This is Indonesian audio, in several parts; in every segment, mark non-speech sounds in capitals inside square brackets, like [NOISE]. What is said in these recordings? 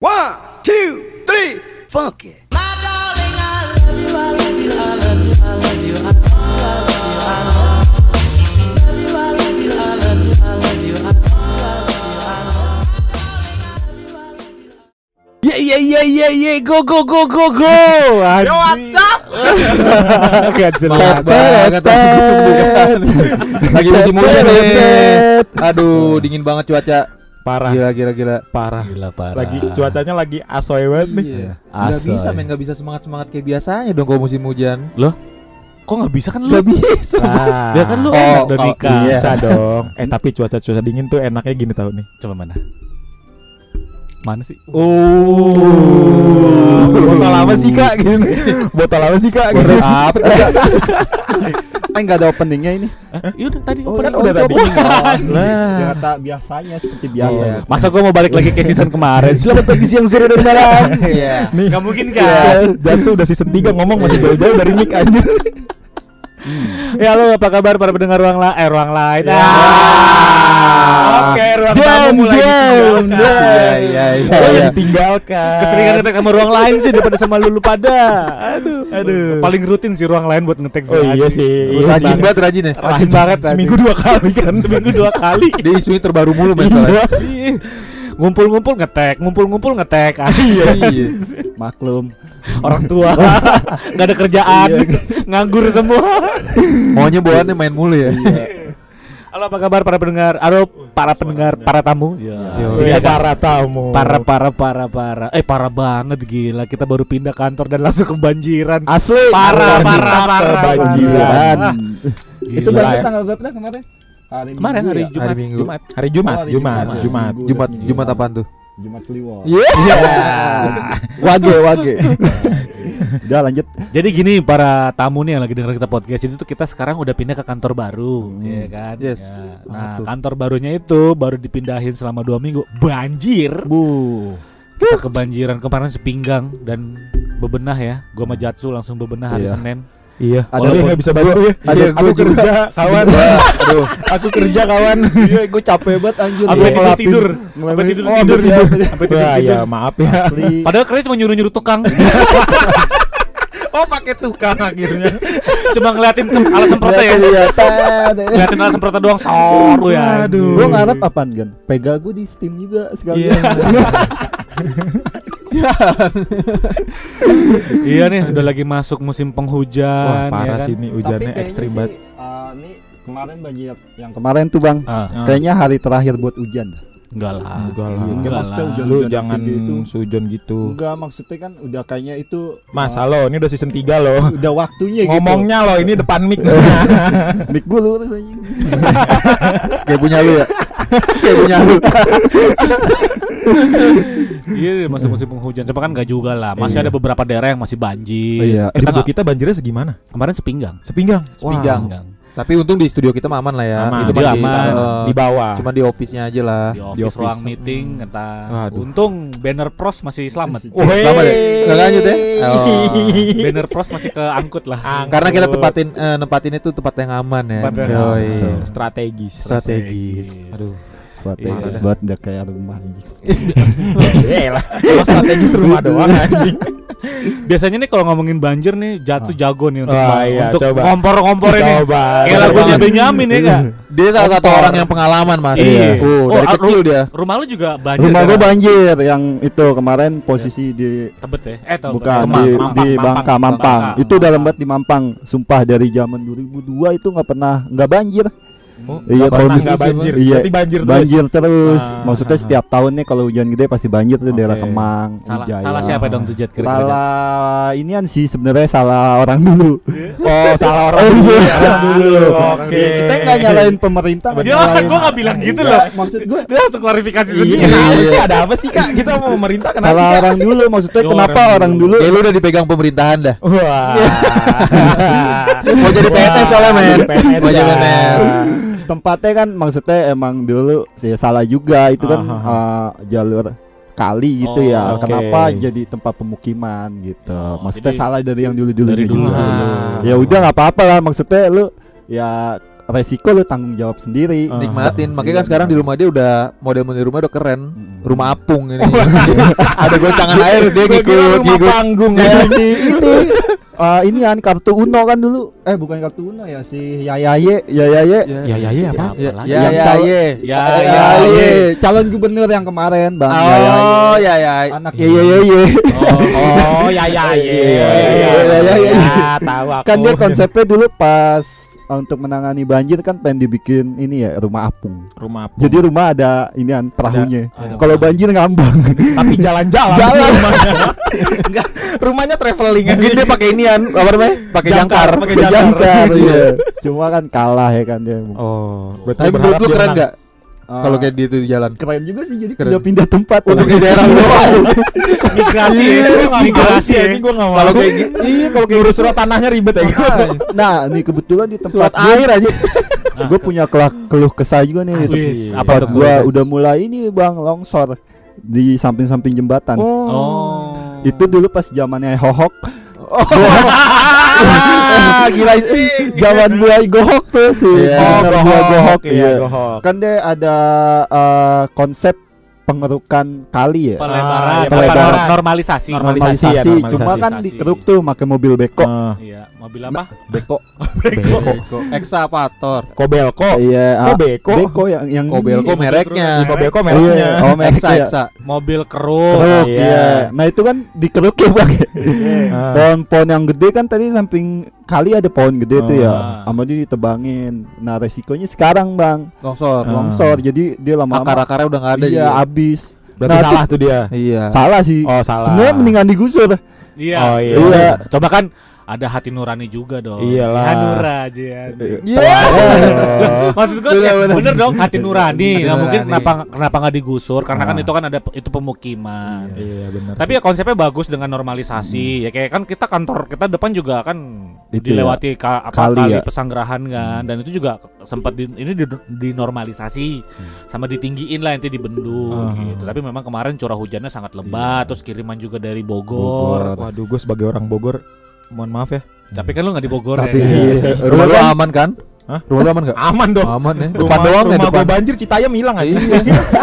One, two, three, funk it. Yeah yeah yeah yeah yeah go go go go go. Yo what's up? [LAUGHS] Gak jelas. banget [LAUGHS] Lagi musim hujan nih. Aduh, dingin banget cuaca. Parah, Gila gila gila. parah. Gila parah. Lagi cuacanya lagi asoy banget nih. Iya. Gak Asoy. bisa men, gak bisa semangat semangat kayak biasanya dong kalau musim hujan. Kok nggak bisa kan lu? Gak bisa. Nah, Ya kan lu Oh, enak udah oh, nikah. iya. bisa dong. Eh tapi cuaca-cuaca dingin tuh enaknya gini tau nih. Coba mana? Mana sih? Oh, botol apa sih kak? Gini. [LAUGHS] Botol apa sih kak? Gini. Apa [LAUGHS] Eh nggak ada openingnya ini. Iya udah tadi Oh, opening kan udah tadi. Lah. Ternyata biasanya seperti biasa. Gitu. Masa gua mau balik lagi ke season kemarin? Selamat pagi siang sore dan malam. Iya. Nih, Gak mungkin Iya, kan? Jansu udah season 3 ngomong masih jauh-jauh dari mic anjir. Ya halo apa kabar para pendengar ruang la eh ruang lain. Ya. Ah. Oke, ruang Diam, tamu mulai diam, ditinggalkan. Iya iya iya. Mulai iya. ditinggalkan. Keseringan ngetek sama ruang lain sih daripada sama lulu pada. Aduh, aduh. Paling rutin sih ruang lain buat ngetek Oh iya sih, iya Rajin sih. banget rajin ya. Rajin banget. Seminggu dua kali kan. Seminggu dua kali. Dia isunya terbaru mulu. Iya. Ngumpul-ngumpul ngetek, ngumpul-ngumpul ngetek. [LAUGHS] Iya iya. Maklum. Orang tua [LAUGHS] nggak ada kerjaan, nganggur semua. Maunya bawaannya main mulu ya. Halo apa kabar para pendengar? Halo para pendengar, para tamu. Ini Iya, para tamu. para para para para eh parah banget gila kita baru pindah kantor dan langsung kebanjiran Asli. Parah, parah, parah, Kebanjiran. Itu ya. tanggal berapa kemarin? Hari kemarin hari ya? Jumat Hari Minggu. Jumat Hari Jumat, Oh, hari Jumat, Jumat, Jumat. Jumat Seminggu. Jumat apaan tuh? Jumat Kliwon. Iya. [LAUGHS] Wage, wage. [LAUGHS] Udah lanjut. jadi gini para tamu nih yang lagi denger kita podcast itu tuh kita sekarang udah pindah ke kantor baru ya kan Yes. Ya. nah tuh? kantor barunya itu baru dipindahin selama dua minggu banjir Bu. kita kebanjiran kemarin sepinggang dan bebenah ya gua sama Jatsu langsung bebenah hari Iya. Senin Iya, Ada ada yang nggak bisa bantu ya. Iya, aku gua juga. kerja kawan. Aduh. [LAUGHS] aku kerja kawan. Iya, gue capek banget anjir. Gua tidur ngelapin- tidur sampai tidur Oh, tidur iya. sampai tidur ya maaf ya. Asli. Padahal kerja cuma nyuruh-nyuruh tukang [LAUGHS] Oh, pakai tukang akhirnya. [LAUGHS] Cuma ngeliatin alat semprotnya ya. Ngeliatin alat semprotnya doang sor lu ya Aduh. Gue ngarep apaan kan? Pega gue di Steam juga sekalian. [LAUGHS] Iya nih udah lagi masuk musim penghujan Wah, parah ya kan? sih ini hujannya ekstrim sih, banget. uh, nih kemarin banjir yang kemarin tuh bang, Ah, kayaknya hari terakhir buat hujan. enggak lah Enggak lah. Iya, kan enggak maksudnya lah. hujan- Lu hujan jangan itu. sujon gitu. Enggak maksudnya kan udah kayaknya itu Mas, uh, halo, ini udah season 3 loh. udah waktunya Ngomongnya loh, ini depan mic. [LAUGHS] gitu. Mik gue lurus aja. [LAUGHS] Kayak punya lu ya. Kayak punya lu. Iya nih, masuk musim penghujan Coba kan enggak juga lah Masih Iya. ada beberapa daerah yang masih banjir Eh, Kita studio nggak- kita banjirnya segimana? Kemarin sepinggang Sepinggang. Sepinggang. Wow. Tapi untung di studio kita aman lah ya. Aman. Itu masih aman. eh, di bawah. Cuma di office-nya aja lah. Di office, office. ruang meeting kata Waduh. Untung banner pros masih selamat Woi. Selamat ya? Nggak lanjut ya? [LAUGHS] Oh. Banner pros masih keangkut lah Karena kita tempatin eh, nempatin itu tempat yang aman ya. Tempat yang Yoi. Betul. strategis. Strategis. Aduh. Strategis Iya. banget udah kayak rumah. [LAUGHS] Yaelah, kalau strategis rumah doang anjing. Biasanya nih kalau ngomongin banjir nih Jatuh jago nih untuk, Wah, iya, untuk coba. kompor-kompor ini Coba. Kayak lagunya. Benyamin ya kak Dia salah satu orang yang pengalaman mas. Iya. Oh, dari ah, kecil ru- dia. Rumah lu juga banjir Rumah kan? gue banjir yang itu kemarin posisi di Tebet ya? Eh tau bukan Kemang, di, Kemang. di Bangka Mampang. Mampang. Itu dalam banget di Mampang. Sumpah dari zaman 2002 itu nggak pernah nggak banjir. Oh, Iya, kalau nggak musim- banjir. iya, Berarti banjir terus. Banjir terus. Ah, Maksudnya ah, setiap tahun nih kalau hujan gede pasti banjir tuh daerah Oke. Kemang, Salah, Wijaya. salah siapa dong tuh Jet kira-kira? Salah inian sih sebenarnya salah orang dulu. [LAUGHS] Oh, salah orang Oh, dulu. iya. Orang dulu. Oke. Kita nggak nyalain pemerintah, Dia [LAUGHS] nyalain. gue gak bilang gitu Iya, loh Maksud gue Dia langsung klarifikasi Iya, sendiri kenapa sih ada apa sih Kak? Kita mau pemerintah kenapa salah orang dulu. Maksudnya kenapa orang dulu. Ya lu udah dipegang pemerintahan dah. Wah. [LAUGHS] Mau jadi PNS soalnya men. Mau jadi ya. PNS. Tempatnya kan maksudnya emang dulu saya salah juga itu kan uh, jalur kali gitu Oh, ya. oke. Kenapa jadi tempat pemukiman gitu. Oh, maksudnya jadi salah dari yang dulu-dulu dari dulu. juga. Ah. Ya udah nggak apa-apa lah maksudnya lu ya resiko lu tanggung jawab sendiri. Ah. Nikmatin. Makanya Iya, kan sekarang di rumah dia udah model-model rumah udah keren. Rumah apung ini. [LAUGHS] Ada goncangan air dia ngikut rumah panggung Kayak si eh ini kan kartu Uno kan dulu. Eh bukan kartu Uno ya si Yayaye, Yayaye. Ya ya ya apa? Ya lagi? ya ya ya. Ya, Eh, ya, Yayaye. ya. calon gubernur yang kemarin, Bang. Oh Yayaye. ya ya. Anak Yayaye. Oh [LAUGHS] ya ya ya. Iya, iya, iya, iya. Ya, tahu aku. kan dia konsepnya dulu pas untuk menangani banjir kan pengen dibikin ini ya rumah apung. rumah apa? Jadi rumah ada ini an perahunya. Kalau banjir ngambang. tapi jalan-jalan Jalan. [LAUGHS] rumahnya. rumahnya traveling Mungkin dia pakai inian apa namanya? Pakai Jangkar, pakai Jangkar, jangkar. iya. [LAUGHS] Cuma kan kalah ya kan dia. Oh, berarti Tapi menurut lu keren menang. Nggak Ah, kalau kayak gitu di jalan? keren juga sih jadi Keren. pindah-pindah tempat. Untuk di daerah lu. [LAUGHS] migrasi ya. Migrasi ya. ini gua enggak mau. Kalau kayak gitu, iya kalau kayak urus surat tanahnya ribet ya. Nah, nih kebetulan di tempat surat air aja. gue punya kelah, keluh kesah juga nih. Apa tuh gua keluh? udah mulai ini Bang longsor di samping-samping jembatan. Oh. Itu dulu pas zamannya hohok. Ah, [LAUGHS] gila itu. Zaman mulai gohok tuh sih. Iya. bener Oh, gua gohok, gohok iya, iya. gohok. Kan dia ada eh, konsep pengerukan kali ya. Pelebaran, Ah, iya, pelebaran. nor- normalisasi. Normalisasi. ya, Normalisasi, normalisasi. cuma kan Normalisasi. dikeruk tuh pakai mobil beko. Ah, Iya, mobil apa? Beko. [LAUGHS] Beko. Excavator. Kobelko. Iya, ah, beko? beko yang yang Kobelko ini. mereknya. Kobelko Iya, mereknya. oh merek Exa ya. Exa. Mobil keruk. Keruk, Iya. iya. Nah itu kan dikeruk ya bang. Ah. Pohon-pohon yang gede kan tadi samping kali ada pohon gede tuh ya. Ah. Sama dia ditebangin. Nah resikonya sekarang bang Longsor. Ah. longsor. Jadi dia lama-lama Akar-akarnya udah nggak ada iya juga. abis. Berarti Nah, salah tuh dia. Iya. Salah sih. Oh, salah. Sebenarnya mendingan digusur. Iya. Oh, iya. Iya. Coba kan ada hati nurani juga dong. Iyalah. Hanura aja. Iya. [LAUGHS] Maksud gue Bener, ya, bener. bener dong hati nurani. Hati Nggak mungkin nurani. kenapa kenapa nggak digusur? Karena kan Ah. itu kan ada itu pemukiman. Iya, benar. Tapi ya konsepnya bagus dengan normalisasi. Ya kayak kan kita kantor kita depan juga kan Itu dilewati ka- apa, Kali kali, ya. pesanggerahan kan dan itu juga sempat di, ini di, dinormalisasi sama ditinggiin lah nanti dibendung Ah. gitu. Tapi memang kemarin curah hujannya sangat lebat terus kiriman juga dari Bogor. Waduh, gue sebagai orang Bogor, mohon maaf ya. Tapi kan lu nggak di Bogor Tapi ya. iya. Rumah lu aman kan? Hah? Rumah lu aman nggak? Aman dong. Aman ya. Rumah, Depan doang ya rumah depan. gua banjir Citayam hilang aja. Iya.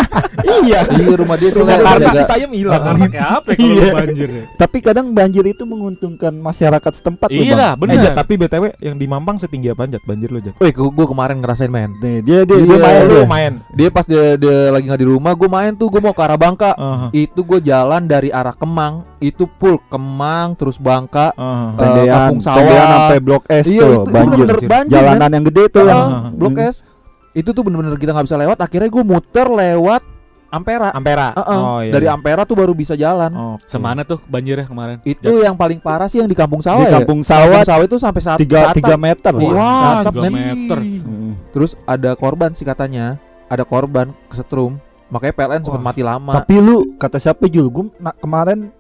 [LAUGHS] iya. Iya rumah dia Rumah soalnya Jakarta jaga. Citayam hilang. Pakai apa ya kalau Iya. lu banjir ya? Tapi kadang banjir itu menguntungkan masyarakat setempat Iya lah, Eh, bener. Jat, tapi BTW yang di Mampang setinggi apa Jat? Banjir lo Jat? Wih, gua kemarin ngerasain main. Nih, dia dia, dia main lu dia. main. Dia pas dia, dia lagi nggak di rumah, gua main tuh, gua mau ke arah Bangka. Itu gua jalan dari arah Kemang, itu full Kemang terus Bangka. Eh, Tendean, Kampung Sawah. sampai blok S Iya, tuh itu banjir. banjir, Jalanan yang gede tuh Ah, yang Blok. S. Itu tuh bener-bener kita nggak bisa lewat. Akhirnya gua muter lewat Ampera. Ampera. Heeh. Oh iya. Dari Ampera tuh baru bisa jalan. Oh, Semana tuh banjirnya kemarin? Itu yang paling parah sih yang di Kampung Sawah di ya. kampung sawah Kampung Sawah itu sampai saat tiga saat- tiga meter. Wah, Wah, satap, tiga men. meter. Hmm. Terus ada korban sih katanya. Ada korban kesetrum. Makanya PLN sempat mati lama. Tapi lu kata siapa Jul? Gue kemarin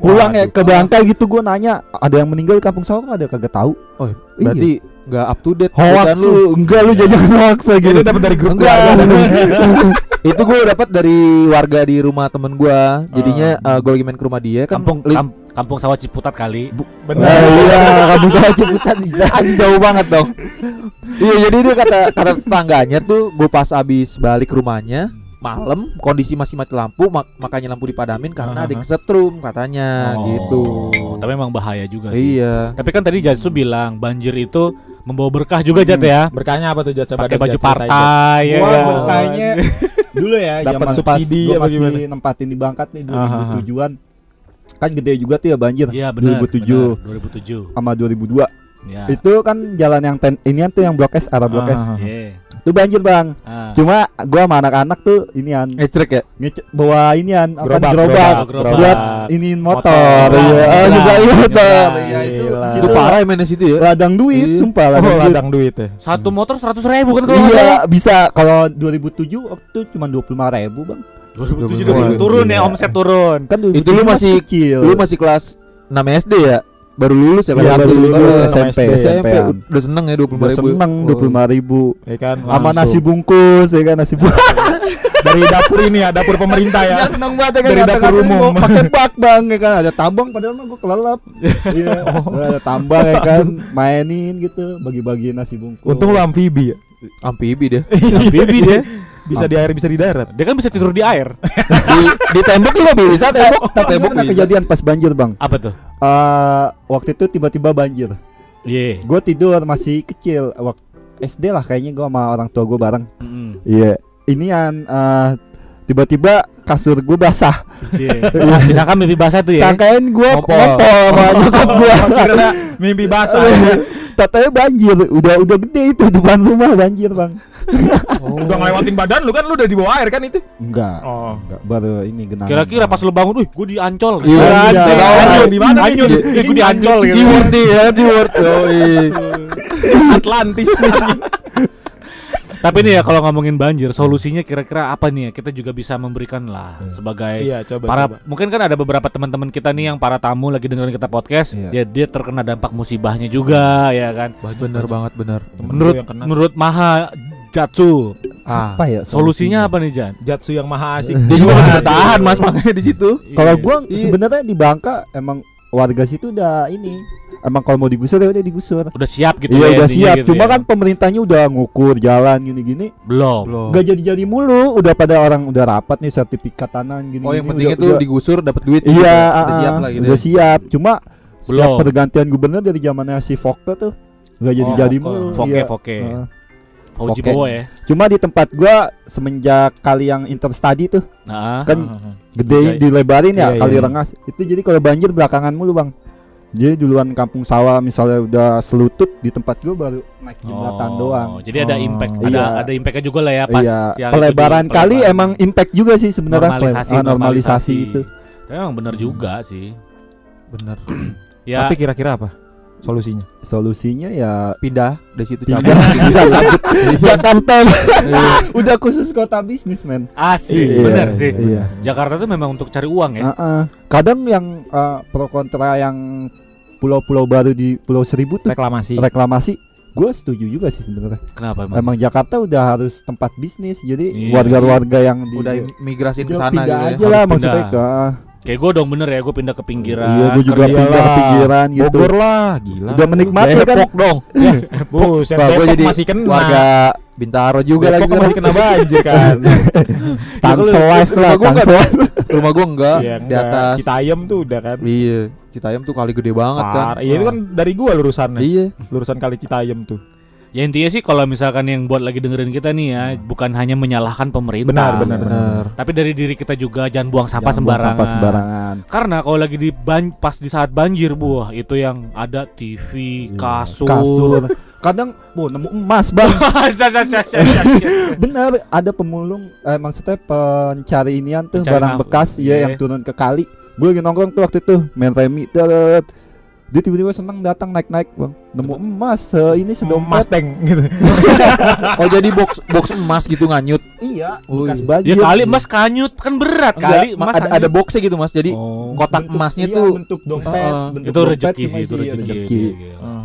pulang ya ke Bangka gitu gue nanya ada yang meninggal di kampung sawah ada kagak tahu. Oh, berarti nggak up to date. Hoax lu, enggak lu jajan [LAUGHS] hoax lagi. Jadi dapat dari grup Enggak. [LAUGHS] itu gue dapat dari warga di rumah temen gue. Jadinya eh, gue lagi main ke rumah dia kan. Kampung kam- kampung sawah Ciputat kali. Nah, iya, [LAUGHS] kampung sawah Ciputat bisa. Jauh banget dong. iya jadi dia kata kata tetangganya tuh gue pas abis balik ke rumahnya malam kondisi masih mati lampu mak- makanya lampu dipadamin karena ada yang kesetrum katanya gitu. Oh, Tapi emang bahaya juga sih. Iya. Tapi kan tadi Jatsu bilang banjir itu membawa berkah juga Jat ya. Berkahnya apa tuh Jat? Coba Pakai baju partai ya. Gua kan? bertanya [LAUGHS] dulu ya Dapat zaman pas subsidi gua masih gimana? nempatin di Bangkat nih Aha. 2007-an. Kan gede juga tuh ya banjir. Iya benar. 2007 benar, 2007. sama 2002. Ya. Itu kan jalan yang ten, ini tuh yang blok S arah blok S. Ah. Itu banjir, Bang. Ah. Cuma gua sama anak-anak tuh inian Ngecrek ya. ngece- bawa inian apa Gerobak, gerobak, gerobak, gerobak. buat ini motor, Motor. iya. Oh, nyebrang nyebrang. motor. Iya itu. Itu parah ya mainnya situ ya. Ladang duit, Iya. sumpah Oh, ladang duit. ladang duit ya. Satu motor seratus ribu kan kalau Iya, bisa kalau 2007 waktu cuma 25 ribu bang. 2007 Wah, 2000 turun ya omset turun. Kan 2007 Itu lu masih- kecil. Lu masih kelas 6 SD ya? Baru lulus ya Iya, pas baru lulus. Oh, SMP, SMP SMP-an. udah seneng ya 25 Udah ribu. seneng Oh. dua puluh lima ribu. Ya kan sama nasi bungkus ya kan nasi [LAUGHS] bungkus. Dari dapur ini ya, dapur pemerintah ya. ya seneng banget ya kan Dari dapur umum. pakai bak bang ya kan. Ada tambang padahal mah gue kelelap [LAUGHS] iya. Ada tambang ya kan. Mainin gitu bagi-bagi nasi bungkus. Untung lu amfibi ya. amfibi dia. [LAUGHS] Amfibi dia. Bisa di air, bisa di darat. Dia kan bisa tidur di air. [LAUGHS] di, di tembok juga bisa tembok tapi tembok pernah bisa. kejadian pas banjir bang Apa tuh? Eh, waktu itu tiba-tiba banjir Iya. gue tidur masih kecil waktu SD lah kayaknya gue sama orang tua gue bareng iya ini yang eh, tiba-tiba kasur gue basah Iya. [LAUGHS] Disangka mimpi basah tuh ya. sangkain gue Ngompol. sama nyokap gue Kira mimpi basah. [LAUGHS] Tatanya banjir, udah udah gede itu depan rumah banjir bang. Oh. Udah ngelewatin badan lu kan lu udah di bawah air kan itu. Enggak, Oh. enggak baru ini genangan. Kira-kira pas lu bangun, "Wih, gua di Ancol." Iya, Iya, iya. Anyun di mana nih? Eh, gua di Ancol gitu. Nih ya Yoi. Atlantis nih. Tapi nih ya kalau ngomongin banjir, solusinya kira-kira apa nih ya? Kita juga bisa memberikan lah sebagai Iya, coba para coba. mungkin kan ada beberapa teman-teman kita nih yang para tamu lagi dengerin kita podcast, Iya. dia dia terkena dampak musibahnya juga ya kan. bener banget bener Temen Menurut lu yang kena. menurut Maha Jatsu, ah apa ya solusinya apa nih Jan? Jatsu yang maha asik. [LAUGHS] dia juga masih bertahan mas makanya di situ Kalau gua Iya. sebenarnya di Bangka emang warga situ udah ini emang kalau mau digusur ya udah digusur. Udah siap gitu Iya ya udah siap. gitu Cuma ya. kan pemerintahnya udah ngukur jalan gini-gini. belum. Belum. Nggak jadi-jadi mulu. Udah pada orang udah rapat nih sertifikat tanah gini. oh yang penting itu digusur dapat duit Iya, gitu. udah ah, siap lah gitu udah ya. siap. Cuma Belum. pergantian gubernur dari zamannya si Fokke tuh nggak jadi-jadi Fokke. mulu. Foke Iya. Fauji Foke. Bowo ya. Cuma di tempat gua semenjak kali yang interstudy tuh Nah, kan Iya. gede dilebarin ya Iya, kali iya. rengas. Itu jadi kalau banjir belakangan mulu, Bang. Jadi duluan kampung sawah misalnya udah selutut di tempat gua baru naik jembatan doang. Jadi ada Oh. impact, Iya. ada ada impactnya juga lah ya pas iya, yang pelebaran itu kali pelebaran. emang impact juga sih sebenarnya normalisasi, Ah, normalisasi itu. Tapi emang benar juga sih. bener [CLEARS THROAT] Ya, Tapi kira-kira apa solusinya? Solusinya ya pindah dari situ Pindah. [LAUGHS] cabut Jakarta udah khusus kota bisnis, men. asik, Iya, bener sih. Iya. Jakarta tuh memang untuk cari uang ya. Heeh. Kadang yang eh, pro kontra yang pulau-pulau baru di Pulau Seribu tuh Reklamasi. reklamasi, gue setuju juga sih sebenarnya. Kenapa emang? Emang Jakarta udah harus tempat bisnis, jadi Iya. warga-warga yang di udah migrasin ke sana gitu ya. aja lah Harus maksudnya pindah. ke Kayak gue dong bener ya, gue pindah ke pinggiran. iya gue juga pindah ke pinggiran gitu Bogor lah, gila. udah menikmati kan Depok dong [LAUGHS] [LAUGHS] Buset, Wah, gua Depok jadi masih kena. warga Bintaro juga lagi Depok masih kena banjir kan. [LAUGHS] tangsel life lah Rumah enggak, tangsel rumah gua enggak Iya, di atas Citayam tuh udah kan. iya Citayam tuh kali gede banget kan Par. Iya itu kan dari gua lurusannya. iya Lurusan kali Citayam tuh. Ya intinya sih kalau misalkan yang buat lagi dengerin kita nih ya, bukan hanya menyalahkan pemerintah. Benar, benar, bener Tapi dari diri kita juga jangan buang sampah Jangan buang sembarangan. sampah sembarangan Karena kalau lagi di ban pas di saat banjir, buah itu yang ada TV, Iya. kasur. kasur [LAUGHS] kadang bu nemu emas bang [LAUGHS] Sa- sa- sa- sa- sa- sa. bener ada pemulung eh, maksudnya pencari inian tuh Pencari barang bekas Iya. ya yang turun ke kali gue lagi nongkrong tuh waktu itu main remi deret. Dia tiba-tiba seneng datang naik-naik bang nemu emas eh, ini Mas sedompet Teng gitu. [LAUGHS] oh jadi box box emas gitu nganyut iya Oh, bekas iya. banjir Ya kali emas kanyut kan berat Enggak, kali ma- emas ada ada boxnya gitu mas jadi Oh. kotak Bentuk- emasnya iya, tuh bentuk dompet Heeh. bentuk itu rezeki cuma sih itu isinya rezeki. Iya. Heeh.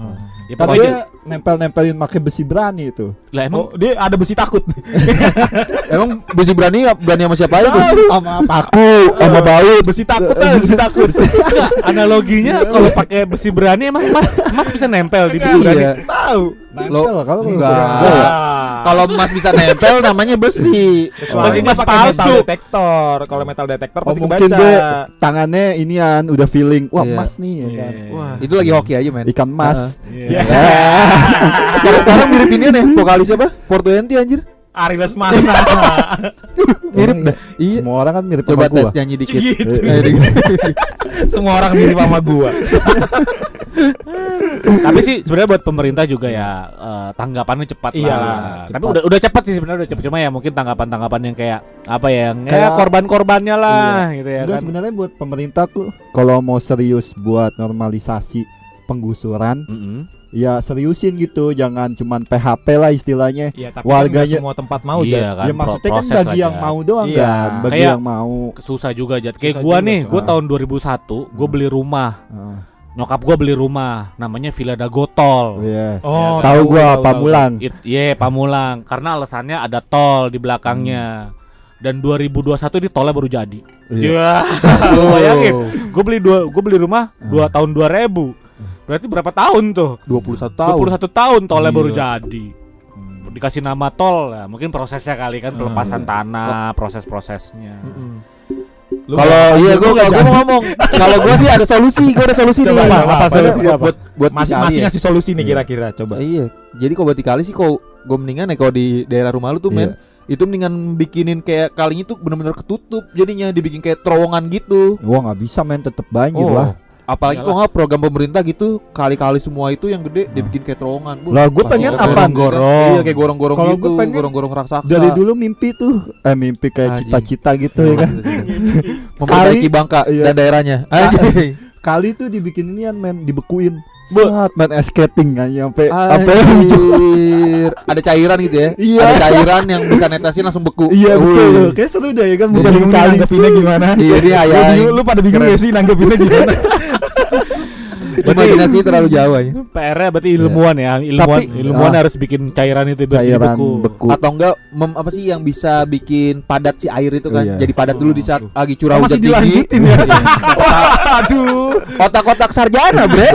Ya, tapi dia nempel-nempelin pakai besi berani itu. Lah emang Oh, dia ada besi takut. [LAUGHS] emang besi berani berani sama siapa aja tuh sama paku sama bau besi takut ah, besi takut. [LAUGHS] analoginya kalau pakai besi berani emang mas mas bisa nempel di besi berani. iya Tahu. nempel kalau enggak. Ya. kalau emas bisa nempel namanya besi Kecuali emas pakai metal palsu. detektor. Kalau metal detektor Oh pasti mungkin kebaca. dia tangannya inian udah feeling wah Iya. emas nih ya kan Iya. Wah, itu lagi hoki aja men ikan emas Iya. [LAUGHS] sekarang sekarang mirip ini nih vokalis siapa Portuenti anjir Ari Lesmana. [LAUGHS] mirip dah iya semua orang kan mirip coba sama tes gua nyanyi dikit Gitu. Dikit. [LAUGHS] Semua orang mirip sama gua. [LAUGHS] Tapi sih sebenarnya buat pemerintah juga ya eh, tanggapannya cepat Iya, lah. cepat. Tapi udah udah cepat sih sebenarnya udah cepat cuma ya mungkin tanggapan-tanggapan yang kayak apa ya yang ya Kayak- korban-korbannya lah gitu ya Enggak kan. sebenarnya buat pemerintah tuh kalau mau serius buat normalisasi penggusuran Mm-mm. ya seriusin gitu jangan cuman PHP lah istilahnya Iya, tapi Warganya- kan semua tempat mau Iya kan. ya pro- maksudnya kan bagi lah, yang mau doang Iya. kan bagi Kayak- yang mau susah juga Jat. Kayak Susah gua nih, gua Cak. tahun 2001 gua beli rumah. Ah, nyokap gua beli rumah namanya Villa Dagotol. Iya. Oh, Tahu gua tahu, Pamulang. It, iya Pamulang karena alasannya ada tol di belakangnya. Dan 2021 di tolnya baru jadi. Iya. Ya. [LAUGHS] Lu bayangin, gue beli dua gue beli rumah dua tahun 2000. Berarti berapa tahun tuh? 21 tahun. 21 tahun tolnya baru Iya. jadi. Dikasih nama tol ya, mungkin prosesnya kali kan pelepasan tanah, proses-prosesnya. Mm-mm. Kalau iya gua jadi. mau ngomong. Kalau gua sih ada solusi, gua ada solusi Coba, nih. apa, apa, solusi buat, apa? buat buat ya. ngasih solusi nih kira-kira coba. Iya. Jadi kalau buat dikali sih kau gue mendingan ya kalau di daerah rumah lu tuh men itu mendingan bikinin kayak kalinya tuh bener-bener ketutup jadinya dibikin kayak terowongan gitu Gua nggak bisa main tetep banjir Oh. lah. Apalagi kok nggak program pemerintah gitu kali-kali semua itu yang gede dibikin kayak terowongan Bu, Lah, gua pasti pengen ada apaan? gorong-gorong iya kayak gorong-gorong Kalau gitu pengen gorong-gorong raksasa Dari dulu mimpi tuh eh mimpi kayak cita-cita gitu ya kan. [LAUGHS] memperbaiki Kali- Bangka iya. dan daerahnya. Kali tuh dibikin inian men, dibekuin. Bu- Saat main ice skating aja sampai sampai Anjir. ada cairan gitu ya Iya. ada cairan yang bisa netesin langsung beku Iya betul. Kayak seru deh ya kan bukan kali nanggepinnya gimana. Iya, dia bingung- Lu pada bingung gak sih nanggepinnya gimana? [LAUGHS] imajinasi terlalu jauh ya PR-nya berarti ilmuwan ya, ilmuwan Tapi- ilmuwan ah. harus bikin cairan itu biar jadi cairan beku. beku. atau enggak mem, apa sih yang bisa bikin padat si air itu kan Iya. jadi padat dulu di saat lagi curah masih hujan tinggi dilanjutin ya? Iya. [LAUGHS] Aduh. kotak-kotak sarjana bre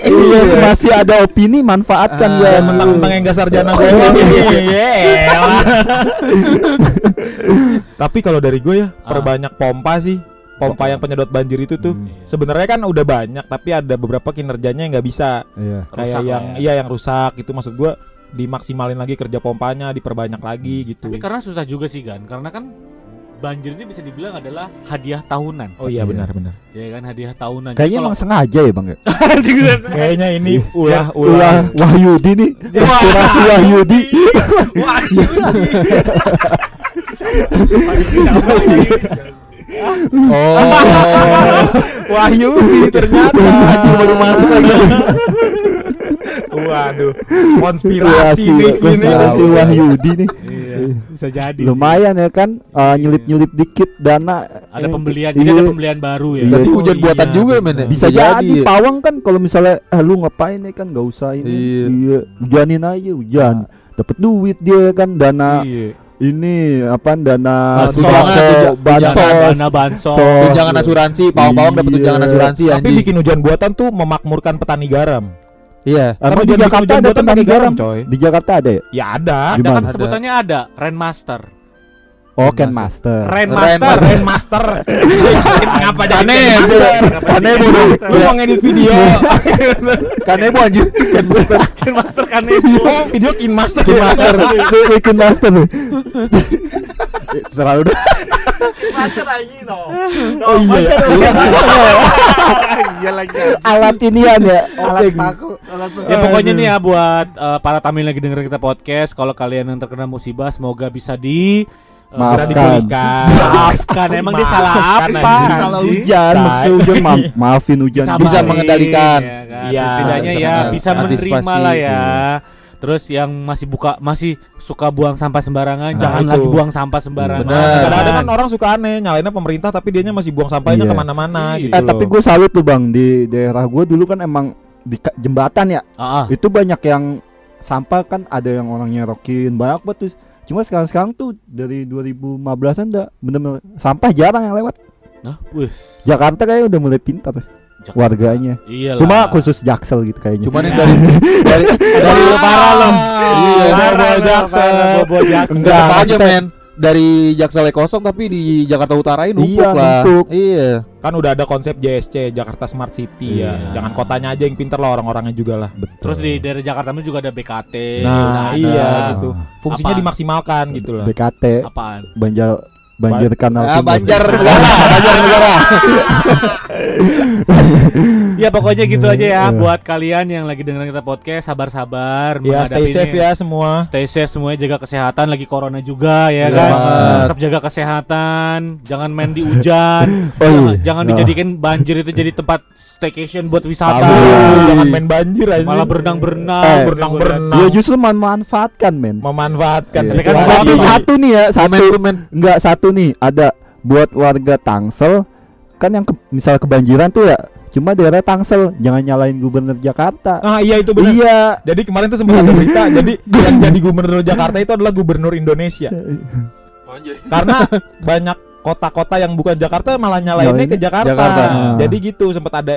Iya, masih ada opini manfaatkan Ah, ya. Mentang-mentang yang gak sarjana gue [LAUGHS] Tapi kalau dari gue ya Perbanyak pompa sih Pompa yang penyedot banjir itu tuh Hmm. sebenarnya kan udah banyak Tapi ada beberapa kinerjanya yang nggak bisa Iya. Kayak Rusak yang ya. Iya yang rusak itu maksud gue Dimaksimalin lagi kerja pompanya Diperbanyak lagi gitu Tapi karena susah juga sih kan, karena kan banjir ini bisa dibilang adalah hadiah tahunan. Oh iya Iya. benar-benar Ya kan hadiah tahunan. Kayaknya emang sengaja ya bang ya. [LAUGHS] Kayaknya ini ulah Ulah Wahyudi nih. [LAUGHS] Inspirasi Wahyudi. [LAUGHS] oh Wahyu ternyata Anjir, baru masuk lagi Waduh Konspirasi nih ini konspirasi Wahyudi nih. bisa jadi. Lumayan ya kan uh, nyelip-nyelip dikit dana. Ada Eh, pembelian, iya. jadi ada pembelian baru ya. Iya. berarti Oh, hujan iya, buatan juga men ya? Bisa jadi ya. pawang kan kalau misalnya eh lu ngapain ya kan gak usah ini. Iya. Iya, hujanin aja hujan. Dapat duit dia kan dana Iya. Ini apa dana Bansos. sembako, Tunjangan, bansos. Dana, bansos. Sos. tunjangan asuransi pawang-pawang dapat Iya. tunjangan asuransi Tapi anjing bikin hujan buatan tuh memakmurkan petani garam iya Emang Kan di hujan- Jakarta ada buatan petani garam, garam coy. Di Jakarta ada ya? Ya ada Ada kan sebutannya ada, Rainmaster. Oh, Ken Master. Rainmaster. Rainmaster Ngapa [LAUGHS] jadi Aneh, Rainmaster? aneh bodoh Lu mau ngedit video [LAUGHS] kan ibu anjir Rainmaster kan itu. Oh, video Kin Master [LAUGHS] Ken Master. Ken Master lu. Terserah lu dah. Oh iya ya Iya lagi. Alat inian ya. Alat paku. Ya pokoknya nih ya buat eh, para tamu yang lagi dengerin kita podcast, kalau kalian yang terkena musibah semoga bisa di Maafkan. Maafkan. Emang dia salah apa? Salah hujan, maksud hujan maaf, maafin hujan. Bisa, mengendalikan. ya kan? Iya, Setidaknya bisa ya bisa menerima lah ya. iya. Terus yang masih buka masih suka buang sampah sembarangan, Nah, jangan itu. lagi buang sampah sembarangan. Benar. Kadang-kadang kan orang suka aneh Nyalainnya pemerintah tapi dianya masih buang sampahnya Iya. ke mana-mana Iya. gitu Eh tapi gue salut tuh bang di daerah gue dulu kan emang di jembatan ya Ah, ah. itu banyak yang sampah kan ada yang orang nyerokin banyak banget tuh cuma sekarang sekarang tuh dari 2015an udah bener-bener sampah jarang yang lewat Nah, wih, Jakarta kayaknya udah mulai pintar Jakarta. warganya Iyalah. cuma khusus Jaksel gitu kayaknya cuman yang dari dari dari [LAUGHS] parah lo. Iya, Bobo Jaksel. Bobo Jaksel. Enggak, aja men dari Jakselnya kosong tapi di Jakarta Utarain numpuk Iya, lah numpuk. iya Kan udah ada konsep JSC Jakarta Smart City ya Iya. Jangan kotanya aja yang pinter lah orang-orangnya juga lah betul Terus di daerah Jakarta itu juga ada BKT. udah Nah ada. iya Ah. gitu Fungsinya Apa? dimaksimalkan gitu lah BKT Apaan? Banjar Banjir Kanal ah. Banjar negara Banjar negara [LAUGHS] Ya pokoknya gitu aja ya Eh. buat kalian yang lagi dengerin kita podcast sabar-sabar Ya stay safe ini. ya semua Stay safe semuanya jaga kesehatan lagi corona juga ya Iya kan. banget. Tetap jaga kesehatan, jangan main di hujan. [LAUGHS] Oh, jangan, iya. jangan Nah. dijadikan banjir itu jadi tempat staycation buat wisata. Aduh, Jangan main banjir aja Malah berenang-berenang, Eh, berenang-berenang. Dia justru memanfaatkan men Memanfaatkan Iya. Kan. Tapi satu nih ya Satu men. Enggak satu nih Ada buat warga Tangsel Kan yang ke, misal kebanjiran tuh ya Cuma daerah Tangsel, jangan nyalain gubernur Jakarta. Ah iya itu benar. Iya. Jadi kemarin tuh sempat ada berita, [LAUGHS] jadi yang jadi gubernur Jakarta itu adalah gubernur Indonesia. Karena [LAUGHS] banyak kota-kota yang bukan Jakarta malah nyalainnya ke Jakarta. Jakarta. Jadi gitu sempat ada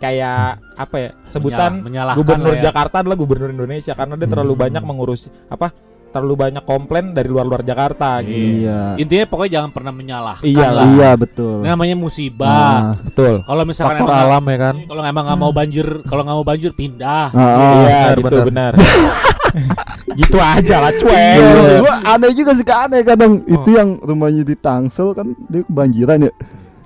kayak apa ya sebutan Menyalah- gubernur ya. Jakarta adalah gubernur Indonesia karena dia terlalu Hmm. banyak mengurus apa terlalu banyak komplain dari luar-luar Jakarta gitu. Iya. Intinya pokoknya jangan pernah menyalahkan Iyalah. lah. Iya betul. Ini namanya musibah. Nah, Betul. Kalau misalkan Faktor emang alam ya kan. kalau emang nggak mau banjir, kalau nggak mau banjir pindah. ah, ah. Iya, benar, gitu benar. benar. [LAUGHS] gitu aja lah cuek. Iya, gua aneh juga sih aneh kadang Oh. itu yang rumahnya di Tangsel kan dia kebanjiran ya.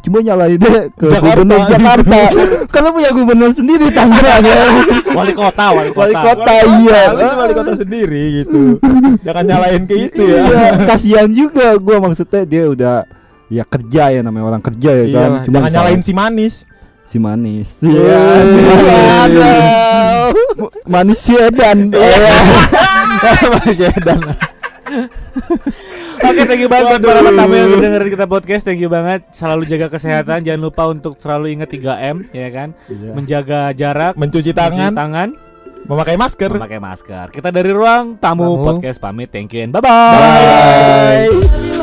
Cuma nyalain dia ke Jakarta. gubernur Jakarta. [LAUGHS] Karena punya gubernur sendiri Tangerang ya. Wali kota, wali kota. Wali kota iya. Wali kota sendiri gitu. Jangan nyalain ke itu ya. Iya, kasihan juga gua maksudnya dia udah ya kerja ya namanya orang kerja ya kan. Iyalah, Cuma jangan nyalain si manis. si manis. Iya, si manis sedan. Masih dan Oke, thank you banget buat para tamu yang sudah dengerin kita podcast. Thank you banget. Selalu jaga kesehatan. Jangan lupa untuk selalu ingat 3M, ya kan? Iya. Menjaga jarak, Mencuci mencuci tangan, tangan, memakai masker. memakai masker. Kita dari ruang tamu, Tamu. podcast pamit. Thank you and bye-bye. Bye.